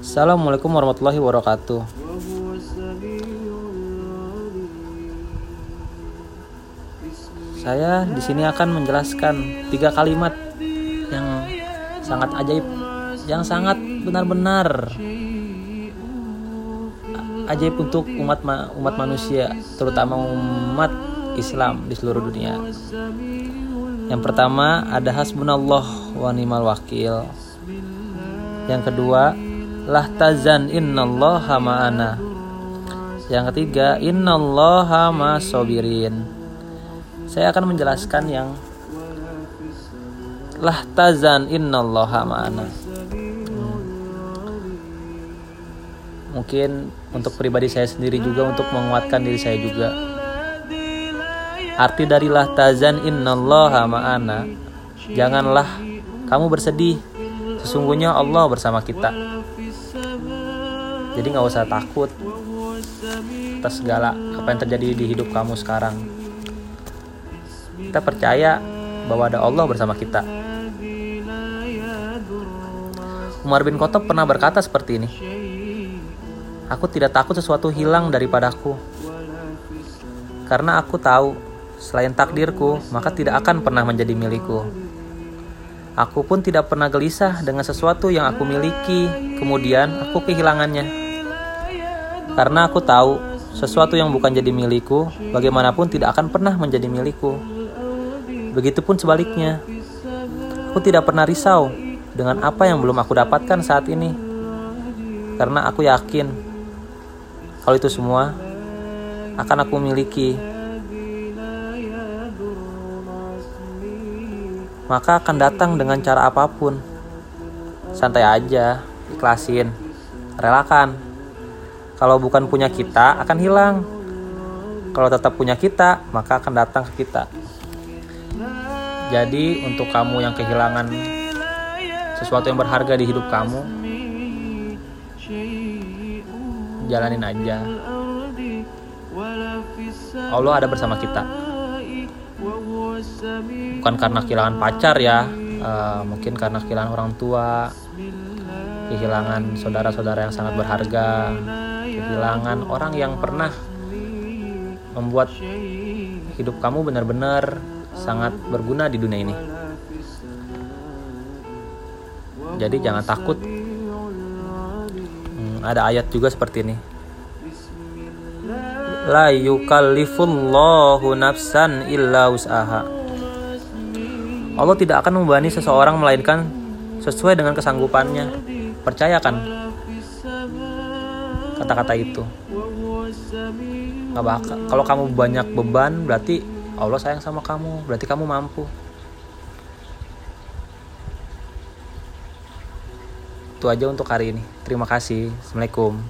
Assalamualaikum warahmatullahi wabarakatuh. Saya di sini akan menjelaskan tiga kalimat yang sangat ajaib, yang sangat benar-benar ajaib untuk umat ma umat manusia, terutama umat Islam di seluruh dunia. Yang pertama ada hasbunallah wa ni'mal wakil. Yang kedua, lah tazan innallaha ma'ana. Yang ketiga, innallaha ma'asobirin. Saya akan menjelaskan yang lah tazan innallaha ma'ana. Mungkin untuk pribadi saya sendiri juga untuk menguatkan diri saya juga. Arti dari lah tazan innallaha ma'ana janganlah kamu bersedih sesungguhnya Allah bersama kita jadi nggak usah takut atas segala apa yang terjadi di hidup kamu sekarang kita percaya bahwa ada Allah bersama kita. Umar bin Khattab pernah berkata seperti ini. Aku tidak takut sesuatu hilang daripadaku. Karena aku tahu selain takdirku, maka tidak akan pernah menjadi milikku. Aku pun tidak pernah gelisah dengan sesuatu yang aku miliki, kemudian aku kehilangannya. Karena aku tahu sesuatu yang bukan jadi milikku, bagaimanapun tidak akan pernah menjadi milikku. Begitupun sebaliknya. Aku tidak pernah risau dengan apa yang belum aku dapatkan saat ini. Karena aku yakin kalau itu semua akan aku miliki. Maka akan datang dengan cara apa pun. Santai aja, ikhlasin, relakan. Kalau bukan punya kita akan hilang. Kalau tetap punya kita, maka akan datang ke kita. Jadi untuk kamu yang kehilangan sesuatu yang berharga di hidup kamu, jalanin aja. Allah ada bersama kita. Bukan karena kehilangan pacar ya, uh, mungkin karena kehilangan orang tua, kehilangan saudara-saudara yang sangat berharga, kehilangan orang yang pernah membuat hidup kamu benar-benar sangat berguna di dunia ini. Jadi jangan takut. Hmm, ada ayat juga seperti ini. La yukallifullahu nafsan illa usaha. Allah tidak akan membebani seseorang melainkan sesuai dengan kesanggupannya. Percayakan kata-kata itu. Kalau kamu banyak beban berarti Allah sayang sama kamu berarti kamu mampu itu aja untuk hari ini terima kasih assalamualaikum